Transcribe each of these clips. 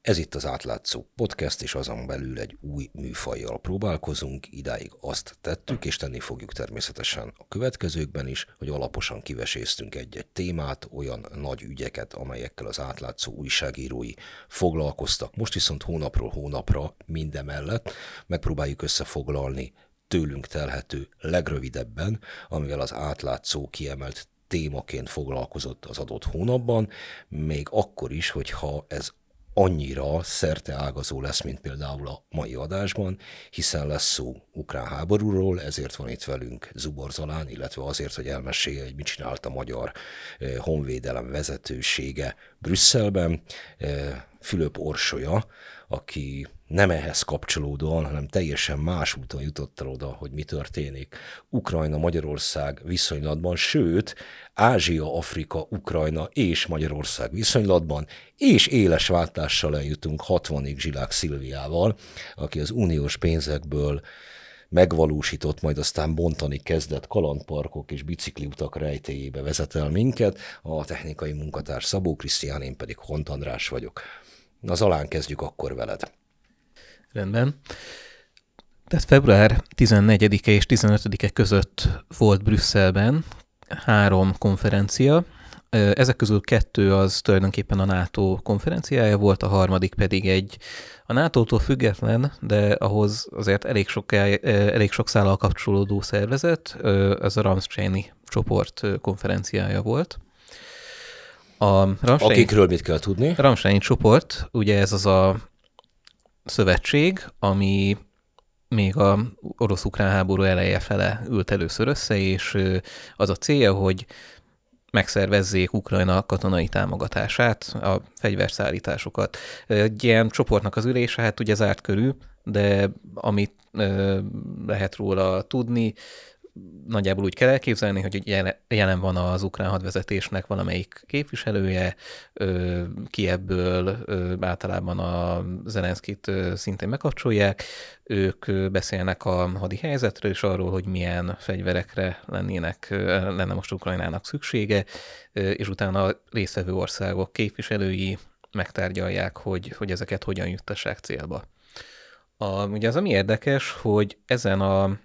Ez itt az átlátszó podcast, és azon belül egy új műfajjal próbálkozunk. Idáig azt tettük, és tenni fogjuk természetesen a következőkben is, hogy alaposan kiveséztünk egy-egy témát, olyan nagy ügyeket, amelyekkel az átlátszó újságírói foglalkoztak. Most viszont hónapról hónapra mindemellett megpróbáljuk összefoglalni tőlünk telhető legrövidebben, amivel az átlátszó kiemelt témaként foglalkozott az adott hónapban, még akkor is, hogyha ez annyira szerte ágazó lesz, mint például a mai adásban, hiszen lesz szó ukrán háborúról, ezért van itt velünk Zubor Zalán, illetve azért, hogy elmesélje, hogy mit csinált a magyar eh, honvédelem vezetősége Brüsszelben. Fülöp Orsolya, aki nem ehhez kapcsolódóan, hanem teljesen más úton jutott el oda, hogy mi történik Ukrajna-Magyarország viszonylatban, sőt, Ázsia, Afrika, Ukrajna és Magyarország viszonylatban, és éles váltással eljutunk 60-ig Zsilák Szilviával, aki az uniós pénzekből megvalósított, majd aztán bontani kezdett kalandparkok és bicikliutak rejtéjébe vezet el minket. A technikai munkatárs Szabó Krisztián, én pedig Hont András vagyok. Na, Zalán kezdjük akkor veled. Rendben. Tehát február 14-e és 15-e között volt Brüsszelben három konferencia. Ezek közül kettő az tulajdonképpen a NATO konferenciája volt, a harmadik pedig egy a NATO-tól független, de ahhoz azért elég sok, elég sok szállal kapcsolódó szervezet, ez a Ramsteini csoport konferenciája volt. A Ramstein, Akikről mit kell tudni? Ramstein csoport, ugye ez az a szövetség, ami még a orosz-ukrán háború eleje fele ült először össze, és az a célja, hogy megszervezzék Ukrajna katonai támogatását, a fegyverszállításokat. Egy ilyen csoportnak az ülése, hát ugye zárt körül, de amit lehet róla tudni, nagyjából úgy kell elképzelni, hogy jelen van az ukrán hadvezetésnek valamelyik képviselője, ki ebből általában a Zelenszkit szintén megkapcsolják, ők beszélnek a hadi helyzetről és arról, hogy milyen fegyverekre lennének, lenne most Ukrajnának szüksége, és utána a részvevő országok képviselői megtárgyalják, hogy, hogy ezeket hogyan juttassák célba. A, ugye az, ami érdekes, hogy ezen a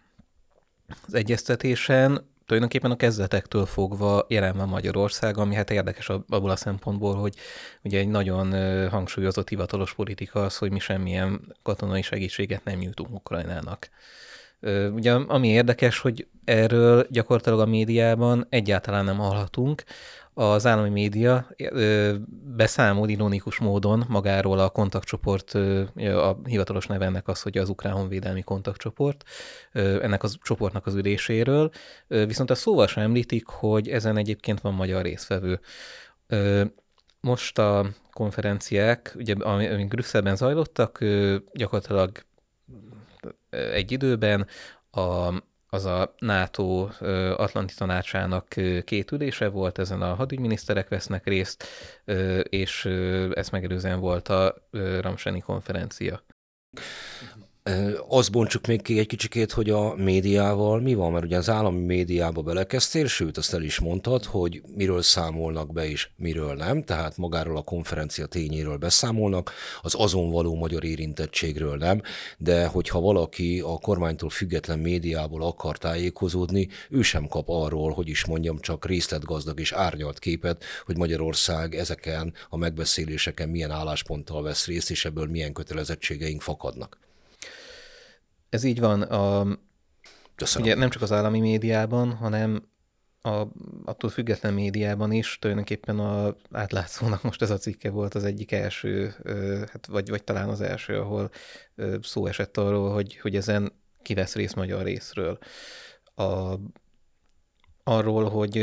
az egyeztetésen tulajdonképpen a kezdetektől fogva jelen van Magyarország, ami hát érdekes abból a szempontból, hogy ugye egy nagyon hangsúlyozott hivatalos politika az, hogy mi semmilyen katonai segítséget nem nyújtunk Ukrajnának. Ugye ami érdekes, hogy erről gyakorlatilag a médiában egyáltalán nem hallhatunk az állami média beszámol ironikus módon magáról a kontaktcsoport, a hivatalos neve ennek az, hogy az Ukrán Honvédelmi Kontaktcsoport, ennek a csoportnak az üléséről, viszont a szóval sem említik, hogy ezen egyébként van magyar részvevő. Most a konferenciák, ugye, amik Brüsszelben zajlottak, gyakorlatilag egy időben a az a NATO Atlanti Tanácsának két ülése volt, ezen a hadügyminiszterek vesznek részt, és ezt megelőzően volt a Ramseni konferencia. Azt bontsuk még ki egy kicsikét, hogy a médiával mi van, mert ugye az állami médiába belekezdtél, sőt azt el is mondtad, hogy miről számolnak be és miről nem, tehát magáról a konferencia tényéről beszámolnak, az azon való magyar érintettségről nem, de hogyha valaki a kormánytól független médiából akar tájékozódni, ő sem kap arról, hogy is mondjam, csak részletgazdag és árnyalt képet, hogy Magyarország ezeken a megbeszéléseken milyen állásponttal vesz részt, és ebből milyen kötelezettségeink fakadnak. Ez így van. A, Köszönöm. ugye nem csak az állami médiában, hanem a, attól független médiában is tulajdonképpen a átlátszónak most ez a cikke volt az egyik első, hát vagy, vagy talán az első, ahol szó esett arról, hogy, hogy ezen kivesz rész magyar részről. A, arról, hogy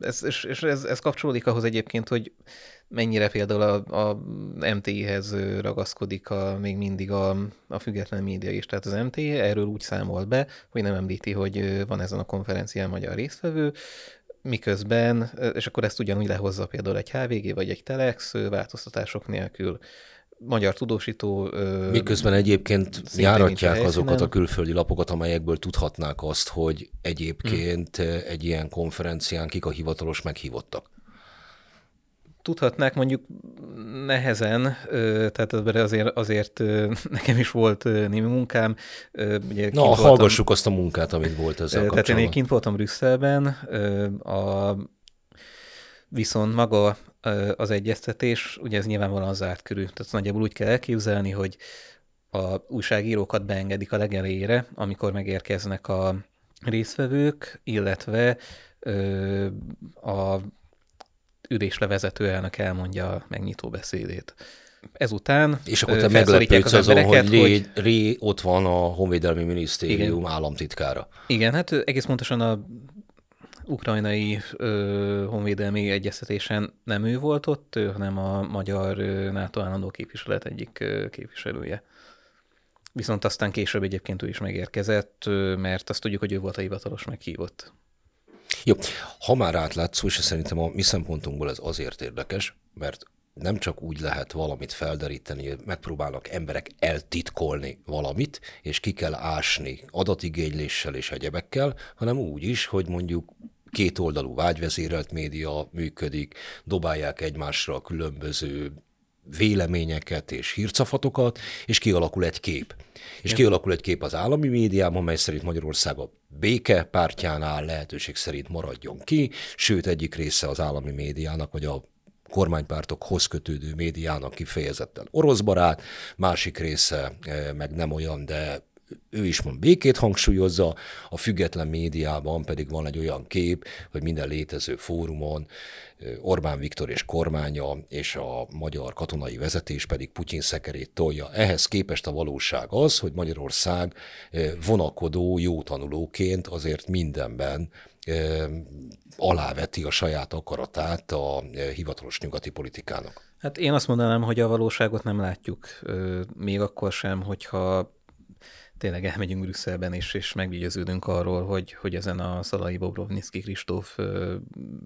ez, és, ez, ez kapcsolódik ahhoz egyébként, hogy mennyire például a, a MTI-hez ragaszkodik a, még mindig a, a független média is. Tehát az MTI erről úgy számolt be, hogy nem említi, hogy van ezen a konferencián magyar résztvevő, miközben, és akkor ezt ugyanúgy lehozza például egy HVG vagy egy Telex változtatások nélkül magyar tudósító... Miközben egyébként járatják azokat a külföldi lapokat, amelyekből tudhatnák azt, hogy egyébként hmm. egy ilyen konferencián kik a hivatalos meghívottak. tudhatnák mondjuk nehezen, tehát azért, azért nekem is volt némi munkám. Ugye Na, voltam, hallgassuk azt a munkát, amit volt ezzel Tehát én kint voltam Brüsszelben, a, viszont maga az egyeztetés, ugye ez nyilvánvalóan zárt körül, tehát nagyjából úgy kell elképzelni, hogy a újságírókat beengedik a legelére, amikor megérkeznek a résztvevők, illetve ö, a üléslevezető elnök elmondja a megnyitó beszédét. Ezután És akkor te meglepődsz azon, hogy Ré, Ré ott van a Honvédelmi Minisztérium igen. államtitkára. Igen, hát egész pontosan a ukrajnai ö, honvédelmi egyeztetésen nem ő volt ott, hanem a magyar NATO állandó képviselet egyik ö, képviselője. Viszont aztán később egyébként ő is megérkezett, mert azt tudjuk, hogy ő volt a hivatalos meghívott. Jó, ha már átlátszó, és szerintem a mi szempontunkból ez azért érdekes, mert nem csak úgy lehet valamit felderíteni, hogy megpróbálnak emberek eltitkolni valamit, és ki kell ásni adatigényléssel és egyebekkel, hanem úgy is, hogy mondjuk két oldalú vágyvezérelt média működik, dobálják egymásra a különböző véleményeket és hírcafatokat, és kialakul egy kép. És kialakul egy kép az állami médiában, mely szerint Magyarország a béke pártjánál lehetőség szerint maradjon ki, sőt egyik része az állami médiának, vagy a kormánypártokhoz kötődő médiának kifejezetten orosz barát, másik része eh, meg nem olyan, de ő is mond békét hangsúlyozza, a független médiában pedig van egy olyan kép, hogy minden létező fórumon Orbán Viktor és kormánya és a magyar katonai vezetés pedig Putyin szekerét tolja. Ehhez képest a valóság az, hogy Magyarország vonakodó, jó tanulóként azért mindenben aláveti a saját akaratát a hivatalos nyugati politikának. Hát én azt mondanám, hogy a valóságot nem látjuk, még akkor sem, hogyha tényleg elmegyünk Brüsszelben is, és meggyőződünk arról, hogy, hogy ezen a Szalai Bobrovnicki Kristóf ö,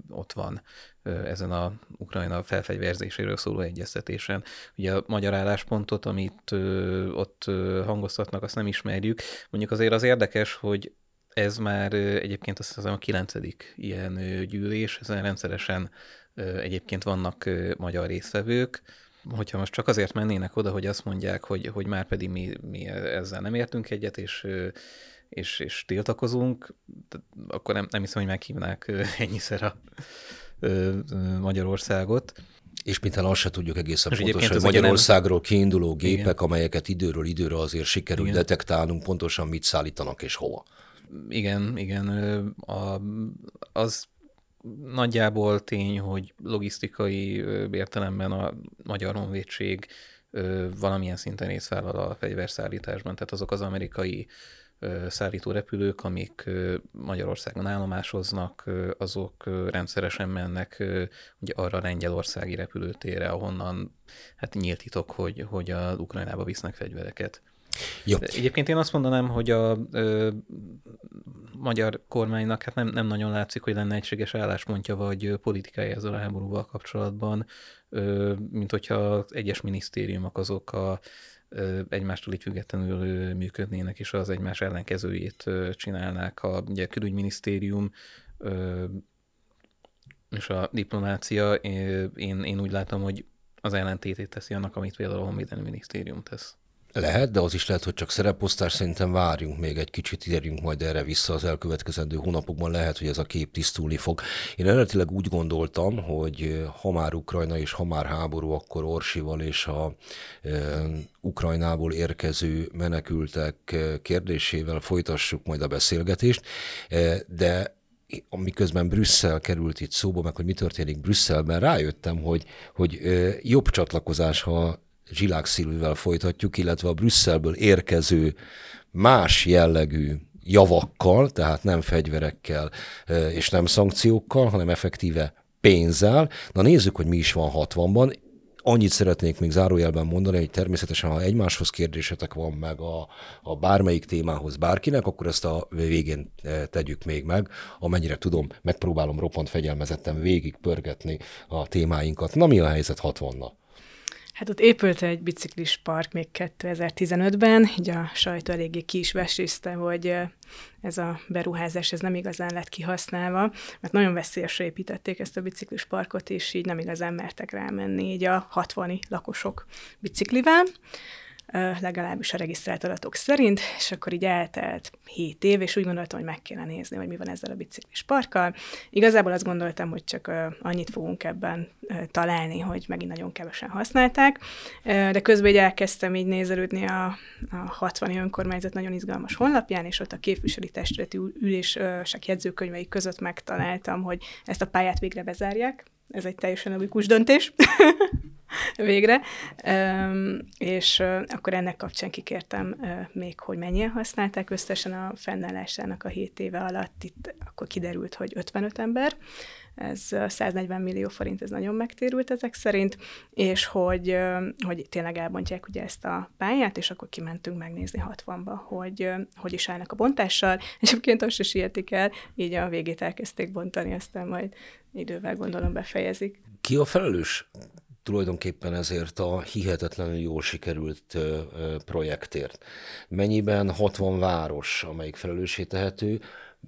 ott van ö, ezen a Ukrajna felfegyverzéséről szóló egyeztetésen. Ugye a magyar álláspontot, amit ö, ott ö, hangoztatnak, azt nem ismerjük. Mondjuk azért az érdekes, hogy ez már egyébként azt hiszem a kilencedik ilyen gyűlés, ezen rendszeresen egyébként vannak magyar résztvevők, hogyha most csak azért mennének oda, hogy azt mondják, hogy, hogy már pedig mi, mi ezzel nem értünk egyet, és, és, és tiltakozunk, akkor nem, nem hiszem, hogy meghívnák ennyiszer a Magyarországot. És mintha azt se tudjuk egészen és pontosan, hogy Magyarországról nem... kiinduló gépek, Igen. amelyeket időről időre azért sikerül Igen. detektálnunk, pontosan mit szállítanak és hova. Igen, igen. A, az nagyjából tény, hogy logisztikai értelemben a Magyar Honvédség valamilyen szinten részvállal a fegyverszállításban, tehát azok az amerikai szállító repülők, amik Magyarországon állomásoznak, azok rendszeresen mennek ugye arra a lengyelországi repülőtérre, ahonnan hát nyílt titok, hogy, hogy a Ukrajnába visznek fegyvereket. Jó. Egyébként én azt mondanám, hogy a ö, magyar kormánynak hát nem, nem nagyon látszik, hogy lenne egységes álláspontja vagy politikai ezzel a háborúval kapcsolatban, ö, mint hogyha az egyes minisztériumok azok a ö, egymástól így függetlenül működnének, és az egymás ellenkezőjét csinálnák. A, ugye, a külügyminisztérium ö, és a diplomácia, én, én úgy látom, hogy az ellentétét teszi annak, amit például a Honvédelmi Minisztérium tesz. Lehet, de az is lehet, hogy csak szereposztás. Szerintem várjunk még egy kicsit, érjünk majd erre vissza az elkövetkezendő hónapokban. Lehet, hogy ez a kép tisztulni fog. Én eredetileg úgy gondoltam, hogy ha már Ukrajna és ha már háború, akkor Orsival és a e, Ukrajnából érkező menekültek kérdésével folytassuk majd a beszélgetést. E, de amiközben Brüsszel került itt szóba, meg hogy mi történik Brüsszelben, rájöttem, hogy, hogy jobb csatlakozás, ha Zsilák Szilvivel folytatjuk, illetve a Brüsszelből érkező más jellegű javakkal, tehát nem fegyverekkel és nem szankciókkal, hanem effektíve pénzzel. Na nézzük, hogy mi is van 60-ban. Annyit szeretnék még zárójelben mondani, hogy természetesen, ha egymáshoz kérdésetek van meg a, a bármelyik témához bárkinek, akkor ezt a végén tegyük még meg. Amennyire tudom, megpróbálom roppant fegyelmezetten végig pörgetni a témáinkat. Na mi a helyzet 60-nal? Hát ott épült egy biciklis park még 2015-ben, így a sajtó eléggé ki is vesészte, hogy ez a beruházás ez nem igazán lett kihasználva, mert nagyon veszélyesre építették ezt a biciklis parkot, és így nem igazán mertek rámenni így a 60 lakosok biciklivel legalábbis a regisztrált adatok szerint, és akkor így eltelt 7 év, és úgy gondoltam, hogy meg kéne nézni, hogy mi van ezzel a biciklis parkkal. Igazából azt gondoltam, hogy csak annyit fogunk ebben találni, hogy megint nagyon kevesen használták, de közben így elkezdtem így nézelődni a, a 60 önkormányzat nagyon izgalmas honlapján, és ott a képviselői testületi ülések jegyzőkönyvei között megtaláltam, hogy ezt a pályát végre bezárják, ez egy teljesen logikus döntés végre, és akkor ennek kapcsán kikértem még, hogy mennyien használták összesen a fennállásának a 7 éve alatt, itt akkor kiderült, hogy 55 ember, ez 140 millió forint, ez nagyon megtérült ezek szerint, és hogy, hogy tényleg elbontják ugye ezt a pályát, és akkor kimentünk megnézni 60-ba, hogy hogy is állnak a bontással, és egyébként azt se sietik el, így a végét elkezdték bontani, aztán majd idővel gondolom befejezik. Ki a felelős tulajdonképpen ezért a hihetetlenül jól sikerült projektért? Mennyiben 60 város, amelyik felelőssé tehető,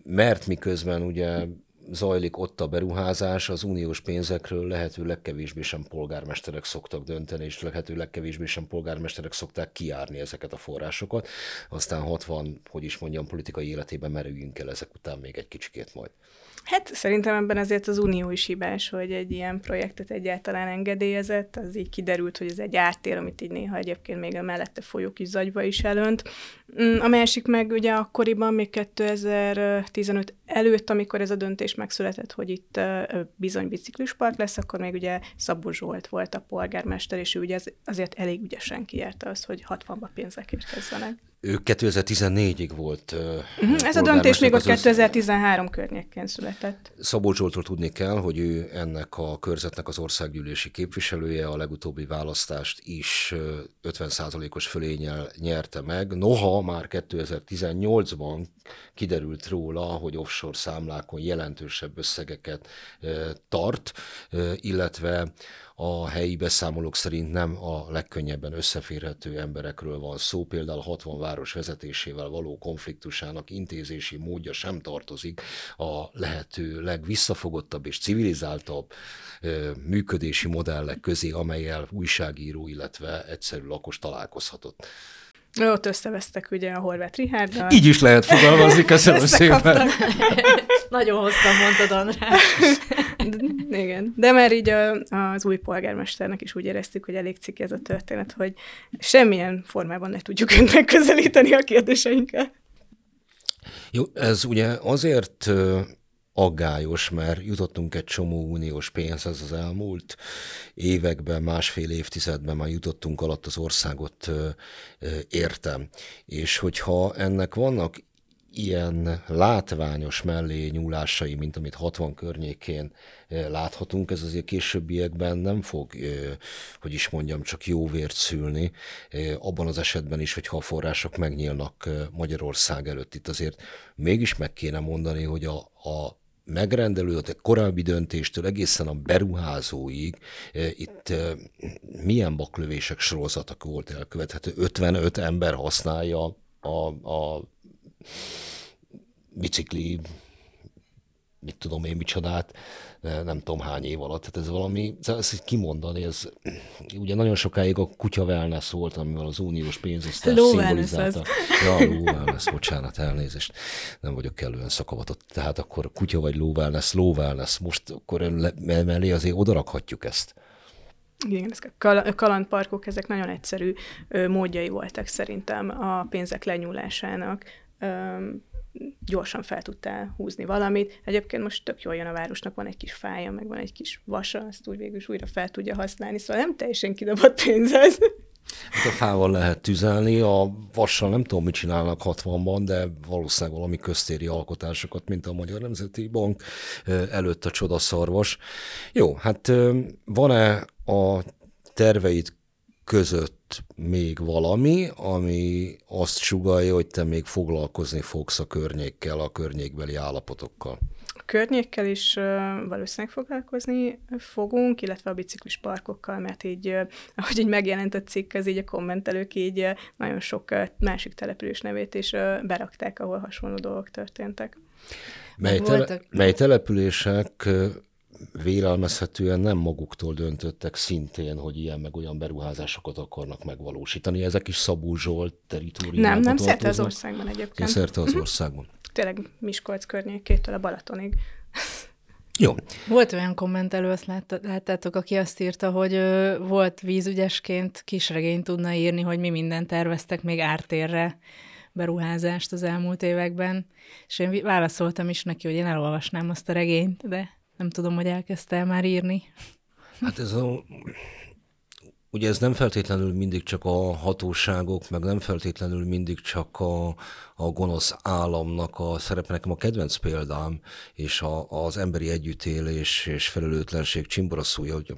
mert miközben ugye zajlik ott a beruházás, az uniós pénzekről lehető legkevésbé sem polgármesterek szoktak dönteni, és lehető legkevésbé sem polgármesterek szokták kiárni ezeket a forrásokat. Aztán 60, hogy is mondjam, politikai életében merüljünk el ezek után még egy kicsikét majd. Hát szerintem ebben azért az unió is hibás, hogy egy ilyen projektet egyáltalán engedélyezett, az így kiderült, hogy ez egy ártér, amit így néha egyébként még a mellette folyók is zagyva is elönt. Mm, a másik meg ugye akkoriban, még 2015 előtt, amikor ez a döntés megszületett, hogy itt bizony biciklispark lesz, akkor még ugye Szabó Zsolt volt a polgármester, és ő ugye azért elég ügyesen kiérte azt, hogy 60-ba pénzek érkezzenek. Ő 2014-ig volt. Uh-huh, ez a döntés még a 2013 az... környékén született. Szabó Zsoltról tudni kell, hogy ő ennek a körzetnek az országgyűlési képviselője, a legutóbbi választást is 50%-os fölényel nyerte meg. Noha már 2018-ban kiderült róla, hogy offshore számlákon jelentősebb összegeket tart, illetve a helyi beszámolók szerint nem a legkönnyebben összeférhető emberekről van szó, például 60 város vezetésével való konfliktusának intézési módja sem tartozik a lehető legvisszafogottabb és civilizáltabb működési modellek közé, amelyel újságíró, illetve egyszerű lakos találkozhatott. Ott összevesztek ugye a Horváth Richárddal. Így is lehet fogalmazni, köszönöm szépen. Nagyon hosszan mondtad, András. Igen, de már így a, az új polgármesternek is úgy éreztük, hogy elég cikk ez a történet, hogy semmilyen formában ne tudjuk önt megközelíteni a kérdéseinkkel. Jó, ez ugye azért aggályos, mert jutottunk egy csomó uniós pénzhez az elmúlt években, másfél évtizedben már jutottunk alatt az országot értem. És hogyha ennek vannak ilyen látványos mellé nyúlásai, mint amit 60 környékén láthatunk, ez azért későbbiekben nem fog, hogy is mondjam, csak jó vért szülni, abban az esetben is, hogyha a források megnyílnak Magyarország előtt. Itt azért mégis meg kéne mondani, hogy a, a megrendelő, a korábbi döntéstől egészen a beruházóig itt milyen baklövések sorozatok volt elkövethető. 55 ember használja a, a bicikli, mit tudom én, micsodát, nem tudom hány év alatt. Tehát ez valami, ezt kimondani, ez ugye nagyon sokáig a kutya wellness volt, amivel az uniós pénzosztás szimbolizálta. Ja, low wellness, bocsánat, elnézést. Nem vagyok kellően szakavatott. Tehát akkor kutya vagy low wellness, low wellness. Most akkor mellé azért odarakhatjuk ezt. Igen, ezek a kalandparkok, ezek nagyon egyszerű módjai voltak szerintem a pénzek lenyúlásának gyorsan fel tudtál húzni valamit. Egyébként most tök jól jön a városnak, van egy kis fája, meg van egy kis vasa, azt úgy végül is újra fel tudja használni, szóval nem teljesen kidobott pénz ez. Hát a fával lehet tüzelni, a vassal nem tudom, mit csinálnak 60-ban, de valószínűleg valami köztéri alkotásokat, mint a Magyar Nemzeti Bank előtt a csodaszarvas. Jó, hát van-e a terveid között még valami, ami azt sugalja, hogy te még foglalkozni fogsz a környékkel, a környékbeli állapotokkal? környékkel is valószínűleg foglalkozni fogunk, illetve a biciklis parkokkal, mert így, ahogy így megjelent a cikk, az így a kommentelők így nagyon sok másik település nevét is berakták, ahol hasonló dolgok történtek. Mely, tele, mely települések vélelmezhetően nem maguktól döntöttek szintén, hogy ilyen meg olyan beruházásokat akarnak megvalósítani. Ezek is Szabó Zsolt teritoriumában Nem, nem, szerte az országban egyébként. Ja, szerte az mhm. országban. Tényleg Miskolc környékétől a Balatonig. Jó. Volt olyan kommentelő, azt láttátok, aki azt írta, hogy ö, volt vízügyesként kisregényt tudna írni, hogy mi mindent terveztek még ártérre beruházást az elmúlt években, és én válaszoltam is neki, hogy én elolvasnám azt a regényt, de nem tudom, hogy elkezdte el már írni. Hát ez a... Ugye ez nem feltétlenül mindig csak a hatóságok, meg nem feltétlenül mindig csak a, a gonosz államnak a szerepe. Nekem a kedvenc példám, és a, az emberi együttélés és felelőtlenség csimboraszúja, hogy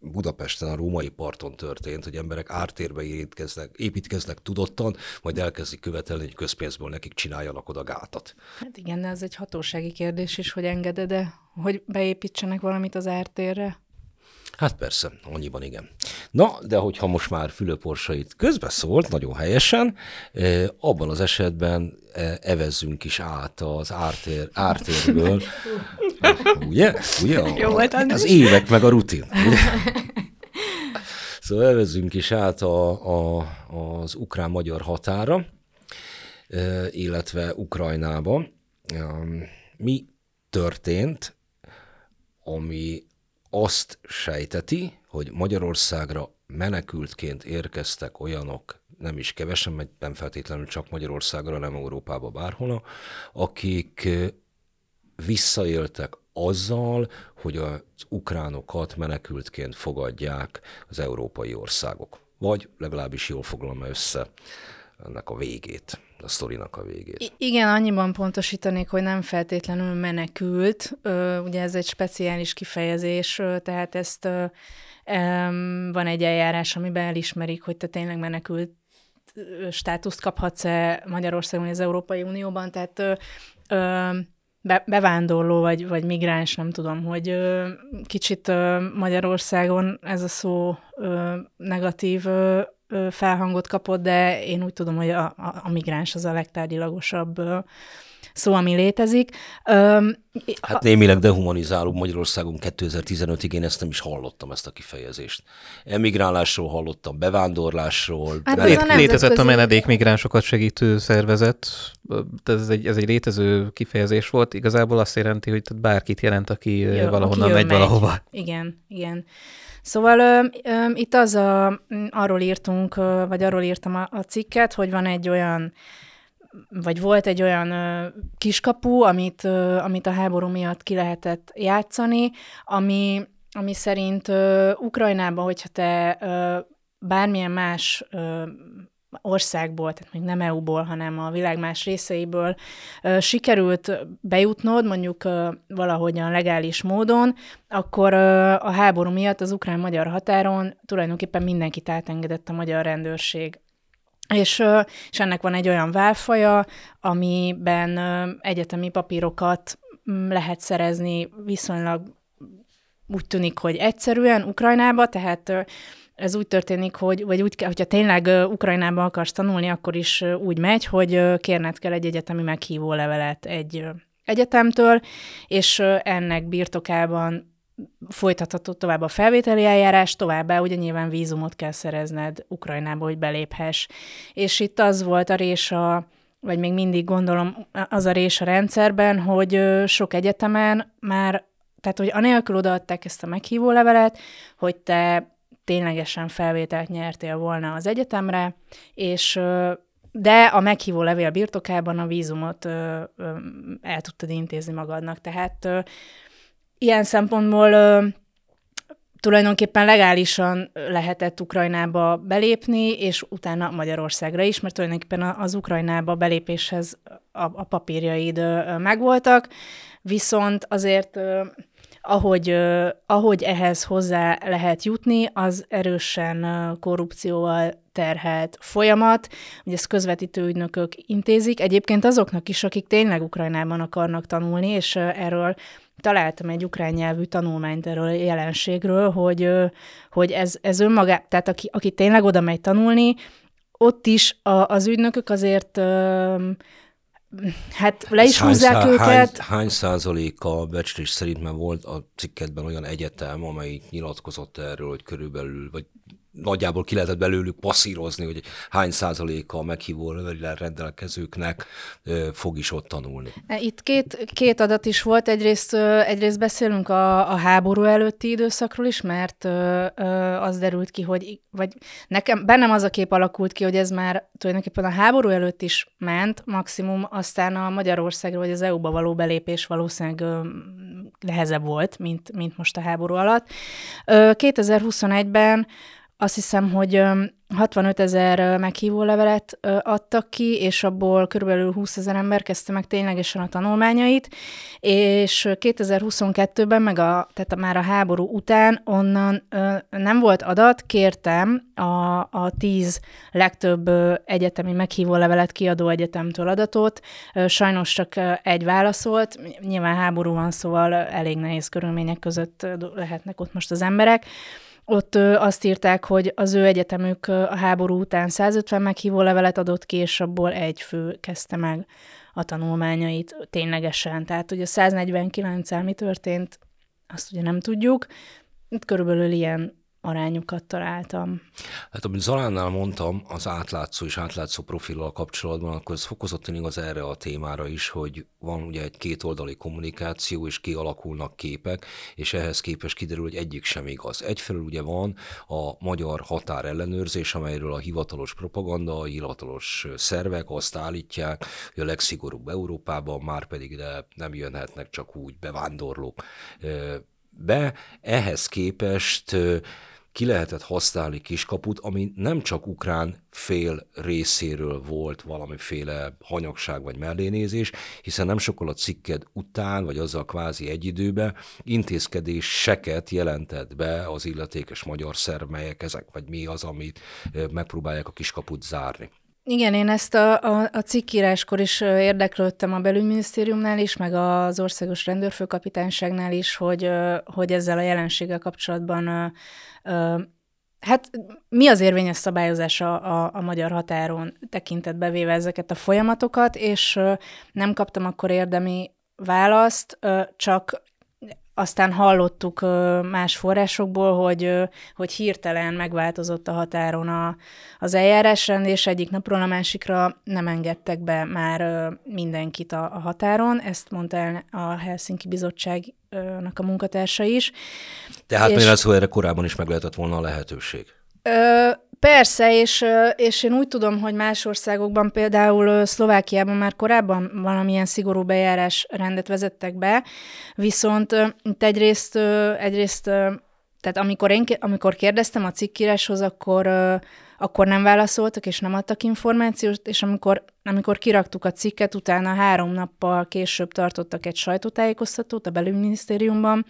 Budapesten a római parton történt, hogy emberek ártérbe építkeznek, építkeznek tudottan, majd elkezdik követelni, hogy közpénzből nekik csináljanak oda gátat. Hát igen, de ez egy hatósági kérdés is, hogy engeded-e, hogy beépítsenek valamit az ártérre? Hát persze, annyiban igen. Na, de hogyha most már Fülöporsait közbeszólt, nagyon helyesen, abban az esetben evezzünk is át az ártér, ártérből. ugye? ugye? Jó volt, Az évek meg a rutin. Ugye? Szóval evezzünk is át a, a, az ukrán-magyar határa, illetve Ukrajnába. Mi történt, ami azt sejteti, hogy Magyarországra menekültként érkeztek olyanok, nem is kevesen, nem feltétlenül csak Magyarországra, hanem Európába bárhol, akik visszaéltek azzal, hogy az ukránokat menekültként fogadják az európai országok. Vagy legalábbis jól foglalom össze ennek a végét, a sztorinak a végét. I- igen, annyiban pontosítanék, hogy nem feltétlenül menekült, ugye ez egy speciális kifejezés, tehát ezt van egy eljárás, amiben elismerik, hogy te tényleg menekült státuszt kaphatsz-e Magyarországon, az Európai Unióban, tehát be, bevándorló vagy, vagy migráns, nem tudom, hogy ö, kicsit ö, Magyarországon ez a szó ö, negatív ö, felhangot kapott, de én úgy tudom, hogy a, a, a migráns az a legtárgyilagosabb szó, ami létezik. Öm, hát némileg dehumanizáló Magyarországon 2015-ig, én ezt nem is hallottam, ezt a kifejezést. Emigrálásról hallottam, bevándorlásról. Hát ez a létezett a menedékmigránsokat segítő szervezet, ez egy, ez egy létező kifejezés volt, igazából azt jelenti, hogy bárkit jelent, aki Jó, valahonnan aki megy, megy valahova. Igen, igen. Szóval ö, ö, itt az a, arról írtunk, vagy arról írtam a, a cikket, hogy van egy olyan vagy volt egy olyan ö, kiskapu, amit, ö, amit a háború miatt ki lehetett játszani, ami, ami szerint ö, Ukrajnában, hogyha te ö, bármilyen más ö, országból, tehát még nem EU-ból, hanem a világ más részeiből sikerült bejutnod, mondjuk valahogyan legális módon, akkor a háború miatt az ukrán-magyar határon tulajdonképpen mindenkit átengedett a magyar rendőrség. És, és ennek van egy olyan válfaja, amiben egyetemi papírokat mm, lehet szerezni viszonylag úgy tűnik, hogy egyszerűen Ukrajnába, tehát ez úgy történik, hogy, vagy úgy hogyha tényleg Ukrajnába akarsz tanulni, akkor is úgy megy, hogy kérned kell egy egyetemi meghívó levelet egy egyetemtől, és ennek birtokában folytatható tovább a felvételi eljárás, továbbá ugye nyilván vízumot kell szerezned Ukrajnába, hogy beléphess. És itt az volt a rés a, vagy még mindig gondolom az a rés a rendszerben, hogy sok egyetemen már, tehát hogy anélkül odaadták ezt a meghívó levelet, hogy te ténylegesen felvételt nyertél volna az egyetemre, és de a meghívó levél birtokában a vízumot el tudtad intézni magadnak. Tehát ilyen szempontból tulajdonképpen legálisan lehetett Ukrajnába belépni, és utána Magyarországra is, mert tulajdonképpen az Ukrajnába belépéshez a, a papírjaid megvoltak, viszont azért ahogy, ahogy ehhez hozzá lehet jutni, az erősen korrupcióval terhelt folyamat, hogy ezt közvetítő ügynökök intézik. Egyébként azoknak is, akik tényleg Ukrajnában akarnak tanulni, és erről találtam egy ukrán nyelvű tanulmányt erről a jelenségről, hogy, hogy ez, ez önmagá, tehát aki, aki tényleg oda megy tanulni, ott is a, az ügynökök azért hát le is hány húzzák őket. Hány, hány százaléka a becslés szerint, mert volt a cikketben olyan egyetem, amely nyilatkozott erről, hogy körülbelül, vagy nagyjából ki lehetett belőlük passzírozni, hogy hány százaléka a meghívó levelel rendelkezőknek fog is ott tanulni. Itt két, két adat is volt. Egyrészt, egyrészt beszélünk a, a háború előtti időszakról is, mert az derült ki, hogy vagy nekem, bennem az a kép alakult ki, hogy ez már tulajdonképpen a háború előtt is ment, maximum aztán a Magyarországra vagy az EU-ba való belépés valószínűleg nehezebb volt, mint, mint most a háború alatt. 2021-ben azt hiszem, hogy 65 ezer meghívó levelet adtak ki, és abból körülbelül 20 ezer ember kezdte meg ténylegesen a tanulmányait, és 2022-ben, meg a, tehát már a háború után onnan nem volt adat, kértem a, a tíz legtöbb egyetemi meghívó levelet kiadó egyetemtől adatot, sajnos csak egy válaszolt, nyilván háború van, szóval elég nehéz körülmények között lehetnek ott most az emberek, ott azt írták, hogy az ő egyetemük a háború után 150 meghívó levelet adott ki, és abból egy fő kezdte meg a tanulmányait ténylegesen. Tehát, hogy a 149-el mi történt, azt ugye nem tudjuk. Itt körülbelül ilyen arányokat találtam. Hát amit Zalánnál mondtam, az átlátszó és átlátszó profillal kapcsolatban, akkor ez fokozottan igaz erre a témára is, hogy van ugye egy kétoldali kommunikáció, és kialakulnak képek, és ehhez képest kiderül, hogy egyik sem igaz. Egyfelől ugye van a magyar határellenőrzés, amelyről a hivatalos propaganda, a hivatalos szervek azt állítják, hogy a legszigorúbb Európában, már pedig ide nem jönhetnek csak úgy bevándorlók be. Ehhez képest ki lehetett használni kiskaput, ami nem csak ukrán fél részéről volt valamiféle hanyagság vagy mellénézés, hiszen nem sokkal a cikked után, vagy azzal kvázi egy időben intézkedéseket jelentett be az illetékes magyar szerv, melyek ezek, vagy mi az, amit megpróbálják a kiskaput zárni. Igen, én ezt a, a, a cikkíráskor is érdeklődtem a belügyminisztériumnál is, meg az országos rendőrfőkapitányságnál is, hogy, hogy ezzel a jelenséggel kapcsolatban Hát mi az érvényes szabályozás a, a, a magyar határon tekintetbe véve ezeket a folyamatokat, és nem kaptam akkor érdemi választ, csak aztán hallottuk más forrásokból, hogy, hogy hirtelen megváltozott a határon a, az eljárásrend, és egyik napról a másikra nem engedtek be már mindenkit a, a határon. Ezt mondta el a Helsinki Bizottságnak a munkatársa is. Tehát és... az, hogy erre korábban is meg lehetett volna a lehetőség? Ö, Persze, és, és én úgy tudom, hogy más országokban, például Szlovákiában már korábban valamilyen szigorú bejárás rendet vezettek be, viszont egyrészt, egyrészt tehát amikor, én, amikor kérdeztem a cikkíráshoz, akkor, akkor nem válaszoltak, és nem adtak információt, és amikor, amikor kiraktuk a cikket, utána három nappal később tartottak egy sajtótájékoztatót a belügyminisztériumban,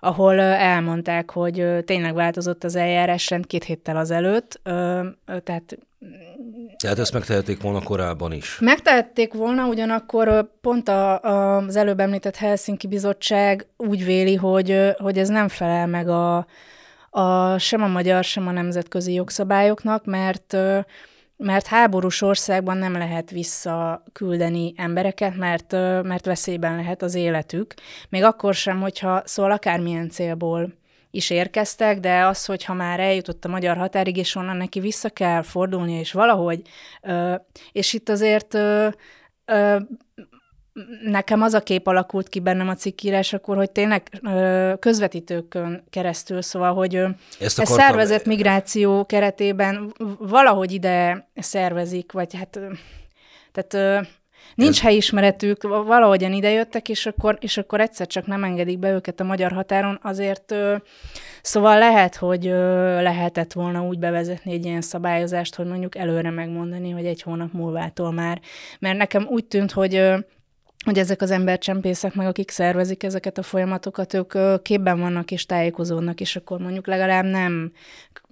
ahol elmondták, hogy tényleg változott az eljárásrend két héttel azelőtt, tehát tehát ezt megtehették volna korábban is. Megtehették volna, ugyanakkor pont a, a, az előbb említett Helsinki Bizottság úgy véli, hogy, hogy ez nem felel meg a, a, sem a magyar, sem a nemzetközi jogszabályoknak, mert mert háborús országban nem lehet visszaküldeni embereket, mert, mert veszélyben lehet az életük. Még akkor sem, hogyha szól akármilyen célból is érkeztek, de az, hogyha már eljutott a magyar határig, és onnan neki vissza kell fordulnia, és valahogy, és itt azért nekem az a kép alakult ki bennem a cikkírás akkor, hogy tényleg közvetítőkön keresztül, szóval, hogy Ezt ez szervezett migráció keretében valahogy ide szervezik, vagy hát, tehát nincs ez... helyismeretük, valahogyan idejöttek, és akkor, és akkor egyszer csak nem engedik be őket a magyar határon, azért szóval lehet, hogy lehetett volna úgy bevezetni egy ilyen szabályozást, hogy mondjuk előre megmondani, hogy egy hónap múlvától már, mert nekem úgy tűnt, hogy hogy ezek az embercsempészek, meg akik szervezik ezeket a folyamatokat, ők képben vannak és tájékozódnak, és akkor mondjuk legalább nem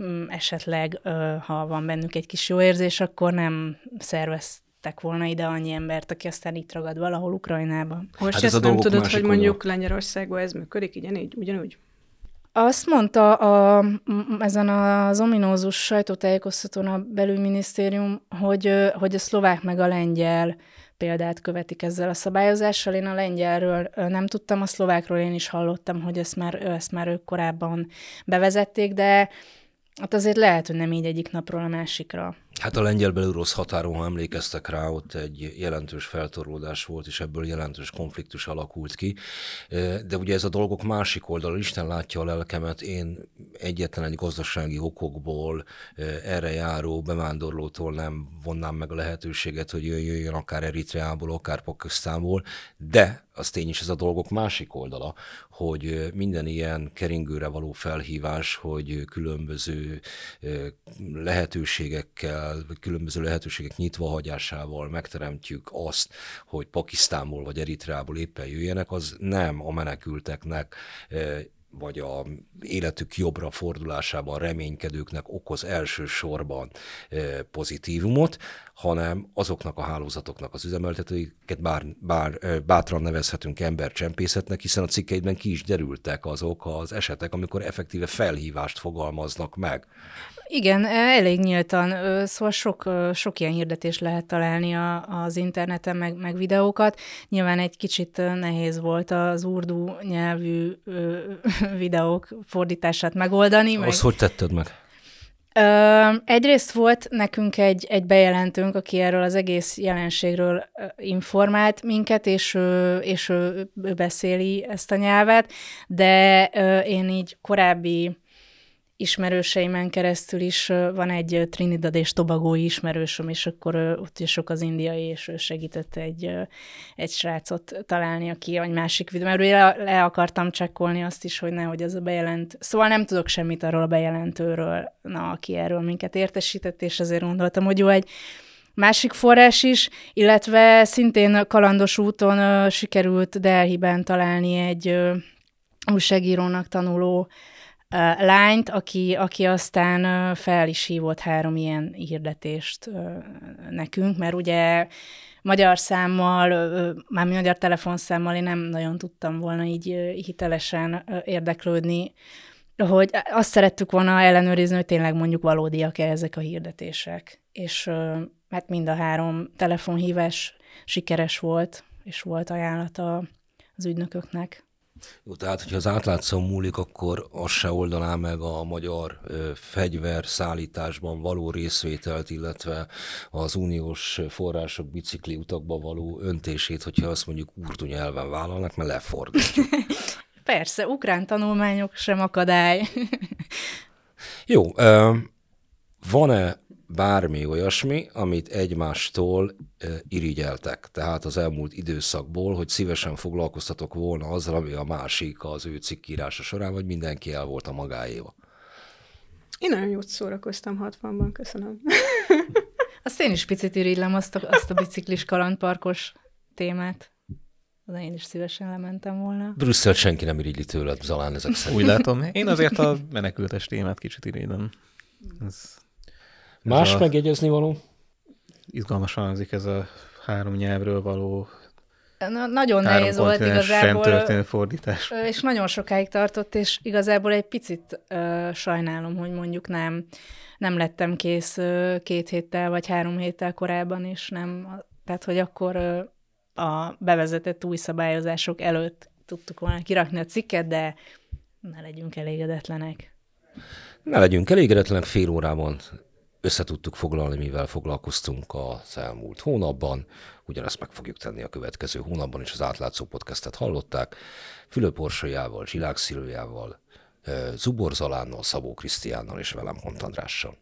mm, esetleg, ha van bennük egy kis jó érzés, akkor nem szerveztek volna ide annyi embert, aki aztán itt ragad valahol Ukrajnában. Most hát ezt ez nem tudod, hogy mondjuk Lengyelországban ez működik, ugyanígy, ugyanúgy? Azt mondta a, ezen az ominózus sajtótájékoztatón a belügyminisztérium, hogy, hogy a szlovák meg a lengyel példát követik ezzel a szabályozással. Én a lengyelről nem tudtam, a szlovákról én is hallottam, hogy ezt már, ezt már ők korábban bevezették, de hát azért lehet, hogy nem így egyik napról a másikra. Hát a lengyel-belorusz határon, ha emlékeztek rá, ott egy jelentős feltorlódás volt, és ebből jelentős konfliktus alakult ki. De ugye ez a dolgok másik oldal, Isten látja a lelkemet, én egyetlen egy gazdasági okokból erre járó bevándorlótól nem vonnám meg a lehetőséget, hogy jöjjön akár Eritreából, akár Pakisztánból, de az tény is ez a dolgok másik oldala, hogy minden ilyen keringőre való felhívás, hogy különböző lehetőségekkel vagy különböző lehetőségek nyitva hagyásával megteremtjük azt, hogy Pakisztánból vagy Eritreából éppen jöjjenek, az nem a menekülteknek vagy a életük jobbra fordulásában reménykedőknek okoz elsősorban eh, pozitívumot, hanem azoknak a hálózatoknak az üzemeltetőiket bár, bár, eh, bátran nevezhetünk embercsempészetnek, hiszen a cikkeidben ki is derültek azok az esetek, amikor effektíve felhívást fogalmaznak meg. Igen, elég nyíltan, szóval sok, sok ilyen hirdetés lehet találni a, az interneten, meg, meg videókat. Nyilván egy kicsit nehéz volt az urdu nyelvű videók fordítását megoldani. Azt meg... hogy tetted meg? Ö, egyrészt volt nekünk egy, egy bejelentőnk, aki erről az egész jelenségről informált minket, és ő, és ő, ő beszéli ezt a nyelvet, de ö, én így korábbi ismerőseimen keresztül is van egy Trinidad és Tobagói ismerősöm, és akkor ott is sok az indiai, és ő segített egy, egy srácot találni, aki egy másik videó, mert le, le akartam csekkolni azt is, hogy nehogy ez a bejelent. Szóval nem tudok semmit arról a bejelentőről, na, aki erről minket értesített, és azért gondoltam, hogy jó, egy másik forrás is, illetve szintén kalandos úton sikerült Delhiben találni egy újságírónak tanuló lányt, aki, aki aztán fel is hívott három ilyen hirdetést nekünk, mert ugye magyar számmal, már magyar telefonszámmal én nem nagyon tudtam volna így hitelesen érdeklődni, hogy azt szerettük volna ellenőrizni, hogy tényleg mondjuk valódiak-e ezek a hirdetések. És hát mind a három telefonhívás sikeres volt, és volt ajánlata az ügynököknek. Jó, tehát, hogyha az átlátszó múlik, akkor az se oldaná meg a magyar ö, fegyver szállításban való részvételt, illetve az uniós források bicikli utakba való öntését, hogyha azt mondjuk urdu nyelven vállalnak, mert lefordítjuk. Persze, ukrán tanulmányok sem akadály. Jó, van-e bármi olyasmi, amit egymástól irigyeltek. Tehát az elmúlt időszakból, hogy szívesen foglalkoztatok volna azzal, ami a másik az ő cikkírása során, vagy mindenki el volt a magáéva. Én nagyon jót szórakoztam 60-ban, köszönöm. azt én is picit irigylem, azt a, azt a biciklis kalandparkos témát. De én is szívesen lementem volna. Brüsszel senki nem irigyli tőled, Zalán ezek szerint. Úgy látom. Én azért a menekültes témát kicsit irigylem. Ez Más a... megjegyezni való? Izgalmasan hangzik ez a három nyelvről való Na, nagyon nehéz volt igazából. történő fordítás. És nagyon sokáig tartott, és igazából egy picit uh, sajnálom, hogy mondjuk nem, nem lettem kész uh, két héttel vagy három héttel korábban, és nem, tehát hogy akkor uh, a bevezetett új szabályozások előtt tudtuk volna kirakni a cikket, de ne legyünk elégedetlenek. Ne legyünk elégedetlenek fél órában összetudtuk foglalni, mivel foglalkoztunk az elmúlt hónapban. Ugyanezt meg fogjuk tenni a következő hónapban is. Az átlátszó podcastet hallották. Fülöp Orsolyával, Zsilák Szilviával, Zubor Zalánnal, Szabó Krisztiánnal és velem Hont Andrással.